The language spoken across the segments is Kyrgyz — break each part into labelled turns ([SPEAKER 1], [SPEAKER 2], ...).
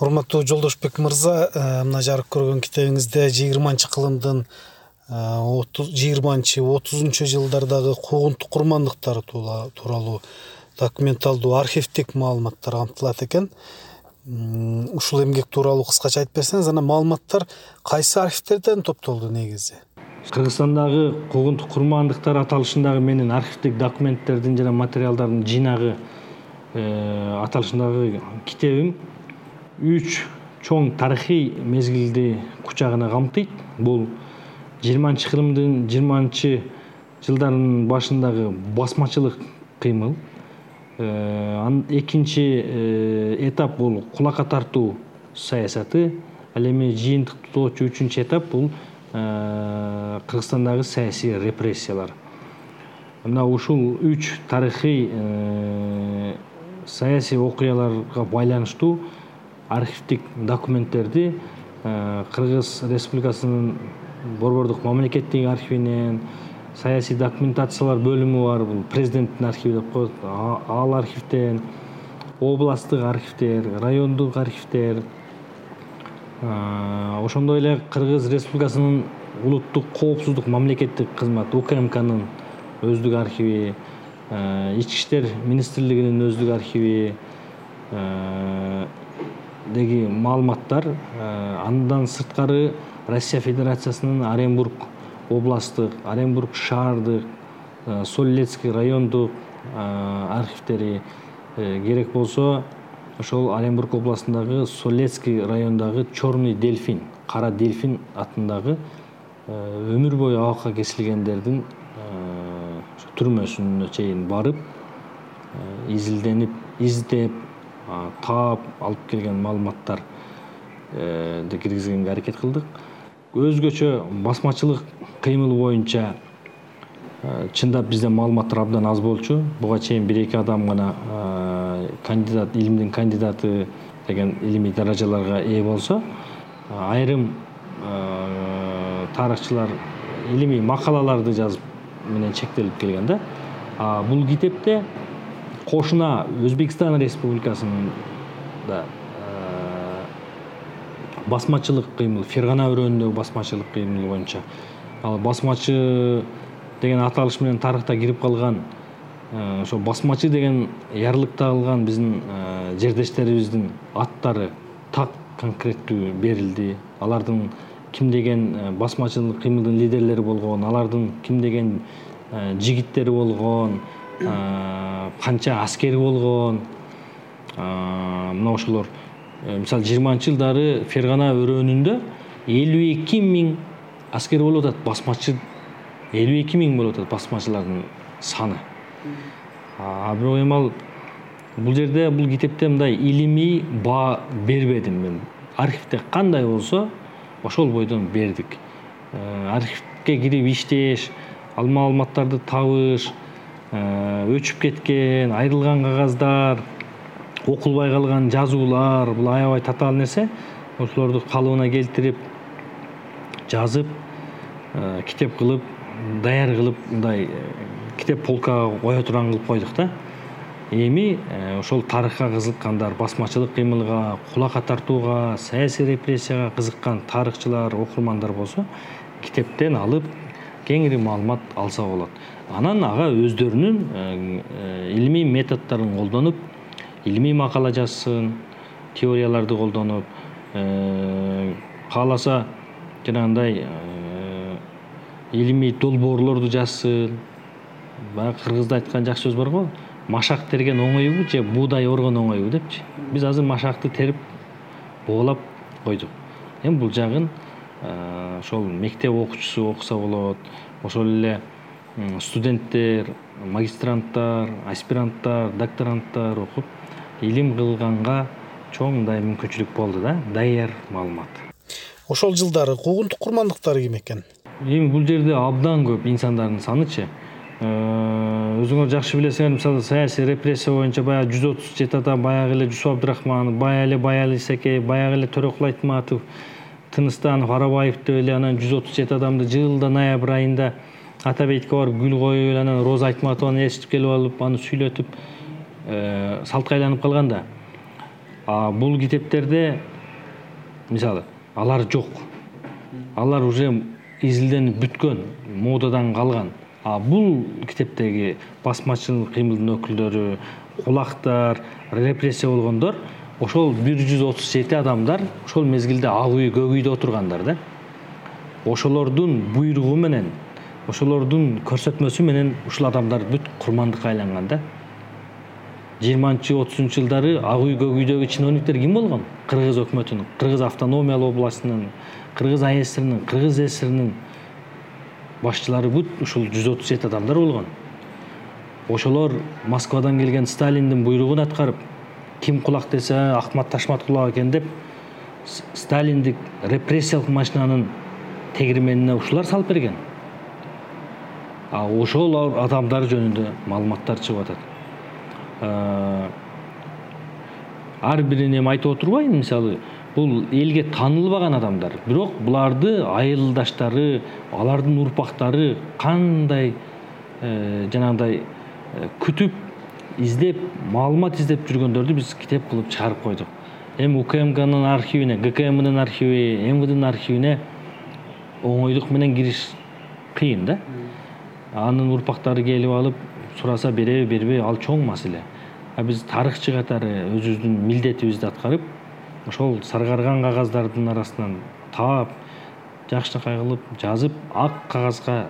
[SPEAKER 1] урматтуу жолдошбек мырза э, мына жарык көргөн китебиңизде жыйырманчы кылымдын э, жыйырманчы отузунчу жылдардагы куугунтук курмандыктар тууралуу документалдуу архивдик маалыматтар камтылат экен? Ушул эмгек тууралуу кыскача айтып берсеңиз анан маалыматтар кайсы архивдерден топтолду негизи?
[SPEAKER 2] Кыргызстандагы куугунтук курмандыктар аталышындагы менин архивдик документтердин жана материалдардын жыйнагы э, аталышындагы китебим үч чоң тарыхый мезгилди кучагына камтыйт. Бул жыйырманчы кылымдын жыйырманчы жылдарынын башындагы басмачылык кыймыл. Э, экинчи э, этап бул кулакка тартуу саясаты. Ал эми жыйынтыктоочу үчүнчү этап бул э, кыргызстандагы саясий репрессиялар. Мына ушул үч тарыхый саясий окуяларга байланыштуу архивдик документтерди э, кыргыз республикасынын борбордук мамлекеттик архивинен саясий документациялар бөлүмү бар бул президенттин архиви деп коет. Ал архивден областтык архивдер райондук архивдер э, ошондой эле кыргыз республикасынын улуттук коопсуздук мамлекеттик кызмат укмкнын өздүк архиви э, ички иштер министрлигинин өздүк архиви деги маалыматтар э, андан сырткары россия федерациясынын оренбург областтык оренбург шаардык э, солилецкий райондук э, архивдери керек болсо ошол оренбург областындагы солилецкий районундагы черный дельфин кара дельфин атындагы өмүр бою абакка кесилгендердин түрмөсүнө чейин барып изилденип издеп таап алып келген маалыматтарды э, киргизгенге аракет кылдык. Өзгөчө басмачылык кыймыл боюнча э, чындап бизде маалыматтар абдан аз болчу. Буга чейин бир эки адам гана э, кандидат илимдин кандидаты деген илимий даражаларга ээ болсо айрым тарыхчылар илимий макалаларды жазып менен чектелип келген да. Бул китепте кошуна өзбекстан республикасынын да э, басмачылык кыймыл фергана өрөөнүндөгү басмачылык кыймыл боюнча. Ал басмачы деген аталыш менен тарыхта кирип калган э, ошо басмачы деген ярлыкты алган биздин э, жердештерибиздин аттары так конкреттүү берилди. Алардын ким деген басмачылык кыймылдын лидерлери болгон алардын ким деген жигиттери болгон канча аскери болгон мына ошолор э, мисалы жыйырманчы жылдары фергана өрөөнүндө элүү эки миң аскер болуп атат басмачы элүү эки миң болуп атат басмачылардын саны. Бирок эми ал бул жерде бул китепте мындай илимий баа бербедим мен. Архивде кандай болсо ошол бойдон бердик. Э, архивге кирип иштеш ал маалыматтарды табыш өчүп кеткен айрылган кагаздар окулбай калган жазуулар бул аябай татаал нерсе. Ошолорду калыбына келтирип жазып э, китеп кылып даяр кылып мындай э, китеп полкага кое турган кылып койдук да. Эми ошол тарыхка кызыккандар басмачылык кыймылга кулакка тартууга саясий репрессияга кызыккан тарыхчылар окурмандар болсо китептен алып кеңири маалымат алса болот анан ага өздөрүнүн э, э, илимий методдорун колдонуп илимий макала жазсын теорияларды колдонуп э, кааласа жанагындай илимий долбоорлорду жазсын. Баягы кыргызда айткан жакшы сөз бар го машак терген оңойбу же буудай оргон оңойбу депчи. Биз азыр машакты терип буулап койдук. Эми бул жагын ошол мектеп окуучусу окуса болот ошол эле студенттер магистранттар аспиранттар докторанттар окуп илим кылганга чоң мындай мүмкүнчүлүк болду да даяр маалымат.
[SPEAKER 1] Ошол жылдары куугунтук курмандыктары ким экен?
[SPEAKER 2] Эми бул жерде абдан көп инсандардын санычы э, өзүңөр жакшы билесиңер мисалы саясий репрессия боюнча баягы жүз отуз жети адам баягы эле жусуп абдрахманов баягы эле баяли исекеев баягы эле төрөкул айтматов тыныстанов арабаев деп эле анан жүз отуз жети адамды жылда ноябрь айында ата бейитке барып гүл коюп анан роза айтматованы ээрчитип келип алып аны сүйлөтүп э, салтка айланып калган да. А бул китептерде мисалы алар жок. Алар уже изилденип бүткөн модадан калган. А бул китептеги басмачыл кыймылдын өкүлдөрү кулактар репрессия болгондор ошол бир жүз отуз жети адамдар ошол мезгилде ак үй көк үйдө отургандар да. Ошолордун буйругу менен ошолордун көрсөтмөсү менен ушул адамдар бүт курмандыкка айланган да. Жыйырманчы отузунчу жылдары ак үй көк үйдөгү чиновниктер ким болгон? Кыргыз өкмөтүнүн кыргыз автономиялык областынын кыргыз асрнин кыргыз сссринин башчылары бүт ушул жүз отуз жети адамдар болгон. Ошолор москвадан келген сталиндин буйругун аткарып ким кулак десе акмат ташмат кулак экен деп сталиндик репрессиялык машинанын тегирменине ушулар салып берген ошол адамдар жөнүндө маалыматтар чыгып атат. Ар бирин эми айтып отурбайм мисалы бул элге таанылбаган адамдар. Бирок буларды айылдаштары алардын урпактары кандай э, жанагындай э, күтүп издеп маалымат издеп жүргөндөрдү биз китеп кылып чыгарып койдук. Эми укмкнын архивине гкмдин архиви мвднын архивине оңойлук менен кириш кыйын да анын урпактары келип алып сураса береби бербейби ал чоң маселе. А биз тарыхчы катары өзүбүздүн милдетибизди аткарып ошол саргарган кагаздардын арасынан таап жакшынакай кылып жазып ак кагазга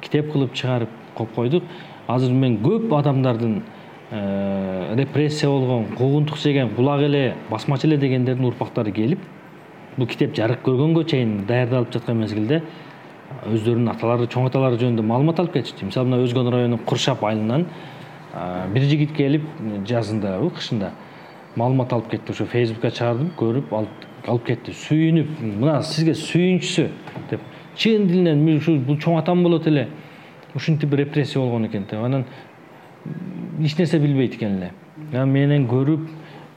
[SPEAKER 2] китеп кылып чыгарып коюп койдук. Азыр мен көп адамдардын э, репрессия болгон куугунтук жеген кулак эле басмачы эле дегендердин урпактары келип бул китеп жарык көргөнгө чейин даярдалып жаткан мезгилде өздөрүнүн аталары чоң аталары жөнүндө маалымат алып кетишти. Мисалы мына өзгөн районунун куршап айылынан бир жигит келип жазындабы кышында маалымат алып кетти. Ошо фейсбукка чыгардым көрүп алып кетти. Сүйүнүп мына сизге сүйүнчүсү деп. Чын дилинен ушу бул чоң атам болот эле. Ушинтип репрессия болгон экен деп анан эч нерсе билбейт экен эле. Анан менен көрүп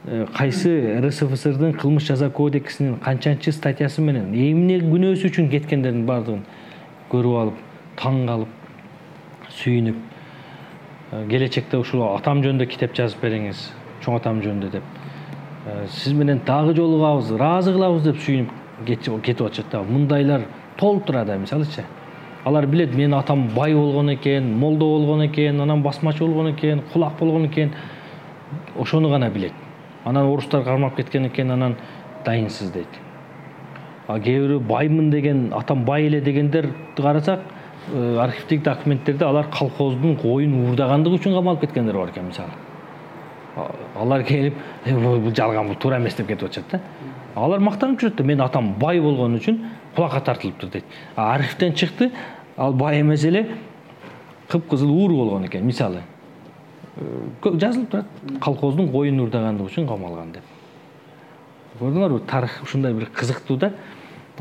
[SPEAKER 2] э, кайсы рсфсрдын кылмыш жаза кодексинин канчанчы статьясы менен эмне күнөөсү үчүн кеткендердин баардыгын көрүп алып таң калып сүйүнүп э, келечекте ушул атам жөнүндө китеп жазып бериңиз чоң атам жөнүндө деп. Э, сиз менен дагы жолугабыз ыраазы кылабыз деп сүйүнүп кетип атышат да. Мындайлар толтура да мисалычы. Алар билет менин атам бай болгон экен молдо болгон экен анан басмачы болгон экен кулак болгон экен ошону гана билет. Анан орустар кармап кеткен экен анан дайынсыз дейт кээ бирөө баймын деген атам бай эле дегендерди карасак э, архивдеги документтерде алар колхоздун коюн уурдагандыгы үчүн камалып кеткендер бар экен мисалы. Алар келип «Э, бул жалган бул туура эмес деп кетип атышат да. Алар мактанып жүрөт да менин атам бай болгон үчүн кулакка тартылыптыр дейт. Архивден чыкты ал бай эмес эле кыпкызыл уур болгон экен мисалы. Э, жазылып турат. Колхоздун коюн уурдагандыгы үчүн камалган деп. Көрдүңөрбү? Тарых ушундай бир кызыктуу да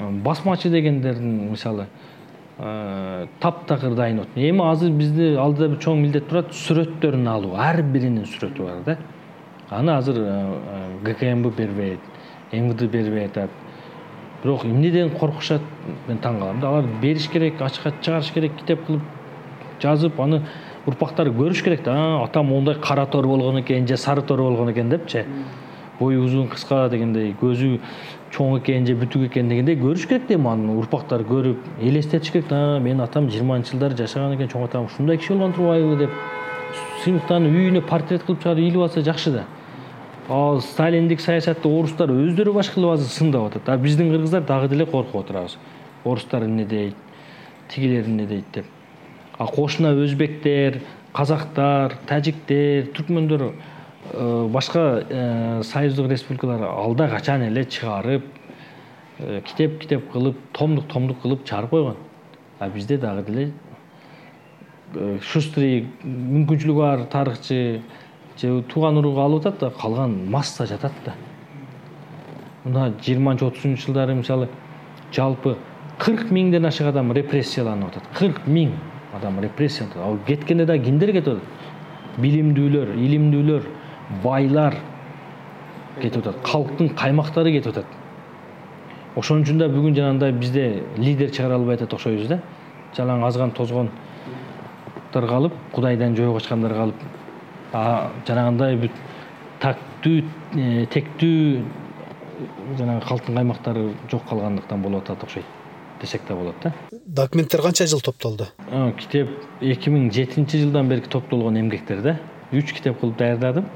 [SPEAKER 2] басмачы дегендердин мисалы э, таптакыр дайын болот эми азыр бизди алдыда бир чоң милдет турат сүрөттөрүн алуу ар биринин сүрөтү бар да. Аны азыр э, гкмб бербейт мвд бербей атат. Бирок эмнеден коркушат мен таң калам да алар бериш керек ачыкка чыгарыш керек китеп кылып жазып аны урпактары көрүш керек да. Атам моундай кара тор болгон экен же сары тор болгон экен депчи. Бою узун кыска дегендей көзү чоң экен же бүтүк экен дегендей көрүш керек да эми аны урпактар көрүп элестетиш керек. Менин атам жыйырманчы жылдары жашаган экен чоң атам ушундай киши болгон турбайбы? деп сыймыктанып үйүнө портрет кылып чыгарып илип алса жакшы да. Ал сталиндик саясатты орустар өздөрү баш кылып азыр сындап атат. А биздин кыргыздар дагы деле коркуп отурабыз. Орустар эмне дейт тигилер эмне дейт деп. А кошуна өзбектер казактар тажиктер түркмөндөр башка э, союздук республикалар алда качан эле чыгарып э, китеп китеп кылып томдук томдук кылып чыгарып койгон? А бизде дагы деле шустрый мүмкүнчүлүгү бар тарыхчы же тууган уругу алып атат да калган масса жатат да. Мына жыйырманчы отузунчу жылдары мисалы жалпы кырк миңден ашык адам репрессияланып атат. Кырк миң адам репрессияланып атат. Ал кеткенде дагы кимдер кетип атат? Билимдүүлөр илимдүүлөр байлар кетип атат. Калктын каймактары кетип атат. Ошон үчүн да бүгүн жанагындай бизде лидер чыгара албай атат окшойбуз да. Жалаң азган тозгондор калып кудайдан жөө качкандар калып жанагындай бүт так түптүү э, тектүү жанагы калтын каймактары жок калгандыктан болуп атат окшойт десек да болот да.
[SPEAKER 1] Документтер канча жыл топтолду?
[SPEAKER 2] Китеп эки миң жетинчи жылдан бери топтолгон эмгектер да. Үч китеп кылып даярдадым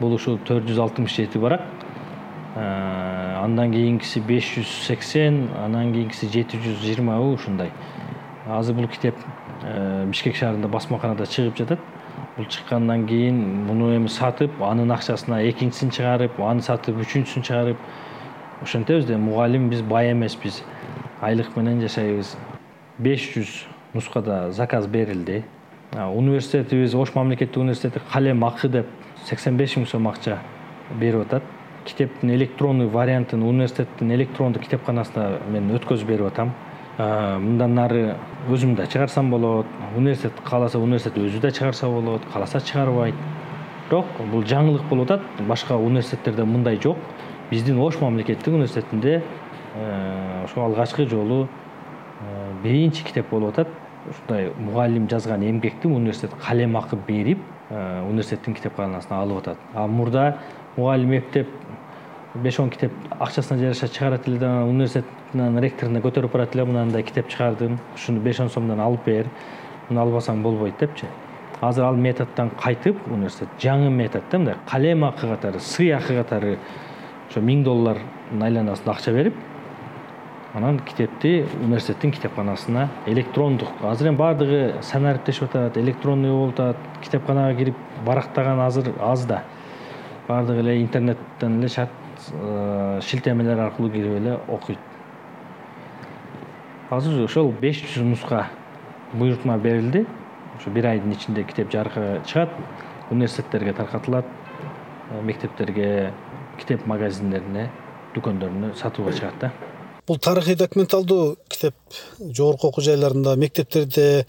[SPEAKER 2] бул ушул төрт жүз алтымыш жети барак андан кийинкиси беш жүз сексен анан кийинкиси жети жүз жыйырмабы ушундай. Азыр бул китеп э, бишкек шаарында басмаканада чыгып жатат. Бул чыккандан кийин муну эми сатып анын акчасына экинчисин чыгарып аны сатып үчүнчүсүн чыгарып ошентебиз да мугалим биз бай эмеспиз. Айлык менен жашайбыз. беш жүз нускада заказ берилди. Университетибиз ош мамлекеттик университети калем акы деп сексен беш миң сом акча берип атат. Китептин электронный вариантын университеттин электрондук китепканасына мен өткөзүп берип атам. Мындан нары өзүм да чыгарсам болот университет кааласа университет өзү да чыгарса болот кааласа чыгарбайт. Бирок бул жаңылык болуп атат башка университеттерде мындай жок. Биздин ош мамлекеттик университетинде ошол алгачкы жолу биринчи китеп болуп атат. Ушундай мугалим жазган эмгекти университет калем акы берип университеттин китепканасына алып атат. А мурда мугалим эптеп беш он китеп акчасына жараша чыгарат эле да анан университеттин ректоруна көтөрүп барат эле мынандай китеп чыгардым ушуну беш он сомдон алып бер муну албасаң болбойт депчи. Азыр ал методдон кайтып университет жаңы метод да мындай калем акы катары сый акы катары ошо миң доллардын айланасында акча берип анан китепти университеттин китепканасына электрондук. Азыр эми баардыгы санариптешип атат электронный болуп атат китепканага кирип барактаган азыр аз да. Баардыгы эле интернеттен эле шарт Э, шилтемелер аркылуу кирип эле окуйт. Азыр ошол беш жүз нуска буйрутма берилди. Ошо бир айдын ичинде китеп жарыкка чыгат университеттерге таркатылат э, мектептерге китеп магазиндерине дүкөндөрүнө сатууга чыгат да
[SPEAKER 1] бул тарыхый документалдуу китеп жогорку окуу жайларында мектептерде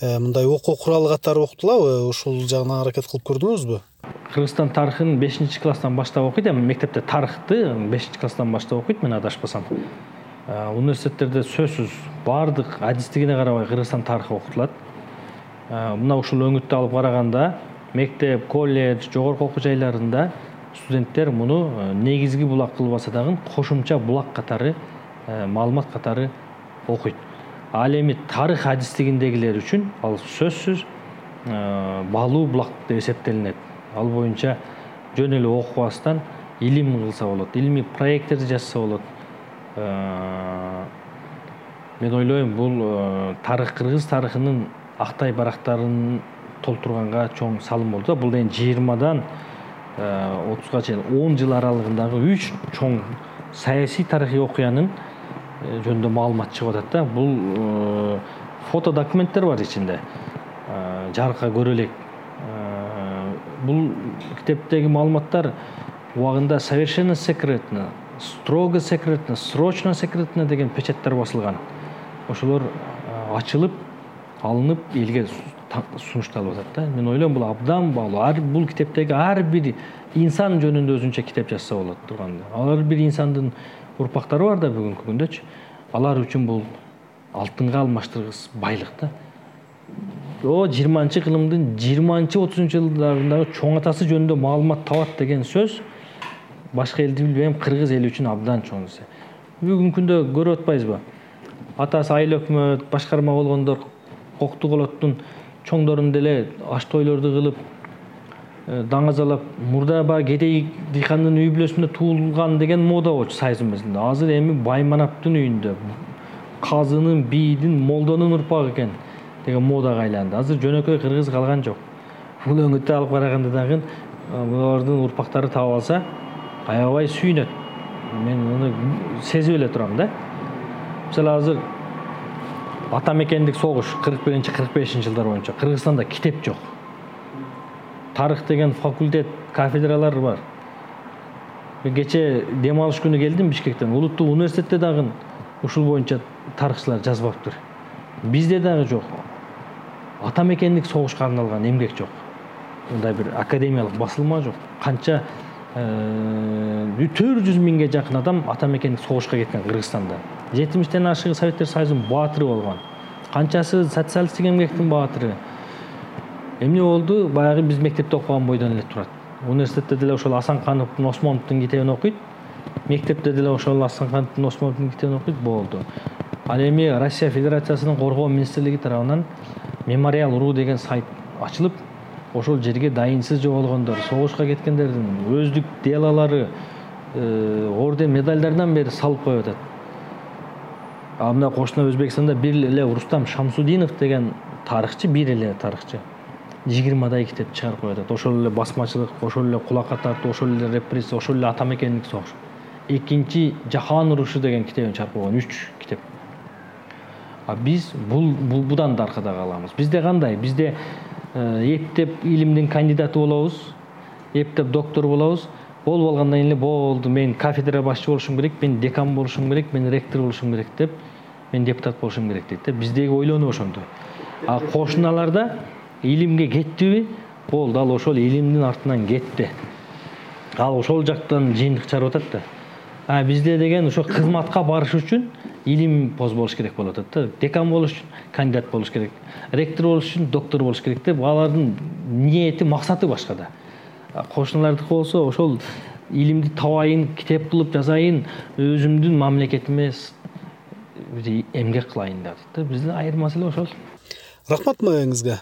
[SPEAKER 1] э, мындай окуу куралы катары окутулабы? Ушул жагына аракет кылып көрдүңүзбү?
[SPEAKER 2] Кыргызстан тарыхын бешинчи класстан баштап окуйт. Эми мектепте тарыхты бешинчи класстан баштап окуйт мен адашпасам университеттерде сөзсүз баардык адистигине карабай кыргызстан тарыхы окутулат. Мына ушул өңүттү алып караганда мектеп колледж жогорку окуу жайларында студенттер муну негизги булак кылбаса дагы кошумча булак катары маалымат катары окуйт. Ал эми тарых адистигиндегилер үчүн ал сөзсүз баалуу булак деп эсептелинет. Ал боюнча жөн эле окубастан илим кылса болот илимий проекттерди жазса болот. Э, мен ойлойм бул э, тарых кыргыз тарыхынын актай барактарын толтурганга чоң салым болду да. Бул деген жыйырмадан э, отузга чейин он жыл аралыгындагы үч чоң саясий тарыхый окуянын жөнүндө маалымат чыгып атат да. Бул фото документтер бар ичинде. Жарыкка көрө элек. Бул китептеги маалыматтар убагында совершенно секретно строго секретно срочно секретно деген печаттар басылган. Ошолор ачылып алынып элге сунушталып атат да. Мен ойлойм бул абдан баалуу. Бул китептеги ар бир инсан жөнүндө өзүнчө китеп жазса болот турганда ар бир инсандын урпактары бар да бүгүнкү күндөчү алар үчүн бул алтынга алмаштыргыс байлык да. О жыйырманчы кылымдын жыйырманчы отузунчу жылдарындагы чоң атасы жөнүндө маалымат табат деген сөз башка элди билбейм кыргыз эли үчүн абдан чоң нерсе бүгүнкү күндө көрүп атпайбызбы атасы айыл өкмөт башкарма болгондор кокту колоттун чоңдорун деле аш тойлорду кылып даңазалап мурда баягы кедей дыйкандын үй бүлөсүндө туулган деген мода болчу сайыздын мезгилинде азыр эми байманаптын үйүндө казынын бийдин молдонун урпагы экен деген модага айланды азыр жөнөкөй кыргыз калган жок. Бул өңүттү алып караганда дагы булардын урпактары таап алса аябай сүйүнөт. Мен муну сезип эле турам да. Мисалы азыр ата мекендик согуш кырк биринчи кырк бешинчи жылдар боюнча кыргызстанда китеп жок тарых деген факультет кафедралар бар. Кечээ дем алыш күнү келдим бишкектен. Улуттук университетте дагы ушул боюнча тарыхчылар жазбаптыр. Бизде дагы жок. Ата мекендик согушка арналган эмгек жок. Мындай бир академиялык басылма жок. Канча э, төрт жүз миңге жакын адам ата мекендик согушка кеткен кыргызстанда. Жетимиштен ашыгы советтер союзунун баатыры болгон. Канчасы социалисттик эмгектин баатыры эмне болду? Баягы биз мектепте окуган бойдон эле турат. Университетте деле ошол асанкановдун осмоновдун китебин окуйт. Мектепте деле ошол асанкановдун осмоновдун китебин окуйт. Болду. Ал эми россия федерациясынын коргоо министрлиги тарабынан мемориал ру деген сайт ачылып ошол жерге дайынсыз жоголгондор согушка кеткендердин өздүк делолору э, орден медальдардан бери салып коюп атат. А мына кошуна өзбекстанда бир эле рустам шамсудинов деген тарыхчы бир эле тарыхчы жыйырмадай китеп чыгарып коюп атат. Ошол эле басмачылык ошол эле кулакка тартуу ошол эле репрессия ошол эле ата мекендик согуш. Экинчи жаһан урушу деген китебин чыгарып койгон үч китеп. А биз бул будан да аркада калабыз бизде кандай? Бизде э, эптеп илимдин кандидаты болобуз эптеп доктор болобуз. Болуп алгандан кийин эле болду мен кафедра башчы болушум керек мен декан болушум керек мен ректор болушум керек деп мен депутат болушум керек дейт да. Биздеги ойлонуу ошондой а кошуналарда илимге кеттиби болду ал ошол илимдин артынан кетти. Ал ошол жактан жыйынтык чыгарып атат да. А бизде деген ошо кызматка барыш үчүн илим поз болуш керек болуп атат да. Декан болуш үчүн кандидат болуш керек. Ректор болуш үчүн доктор болуш керек деп алардын ниети максаты башка да. Кошуналардыкы болсо ошол илимди табайын китеп кылып жазайын өзүмдүн мамлекетиме эмгек кылайын деп атат да. Биздин айырым маселе ошол.
[SPEAKER 1] Рахмат маегиңизге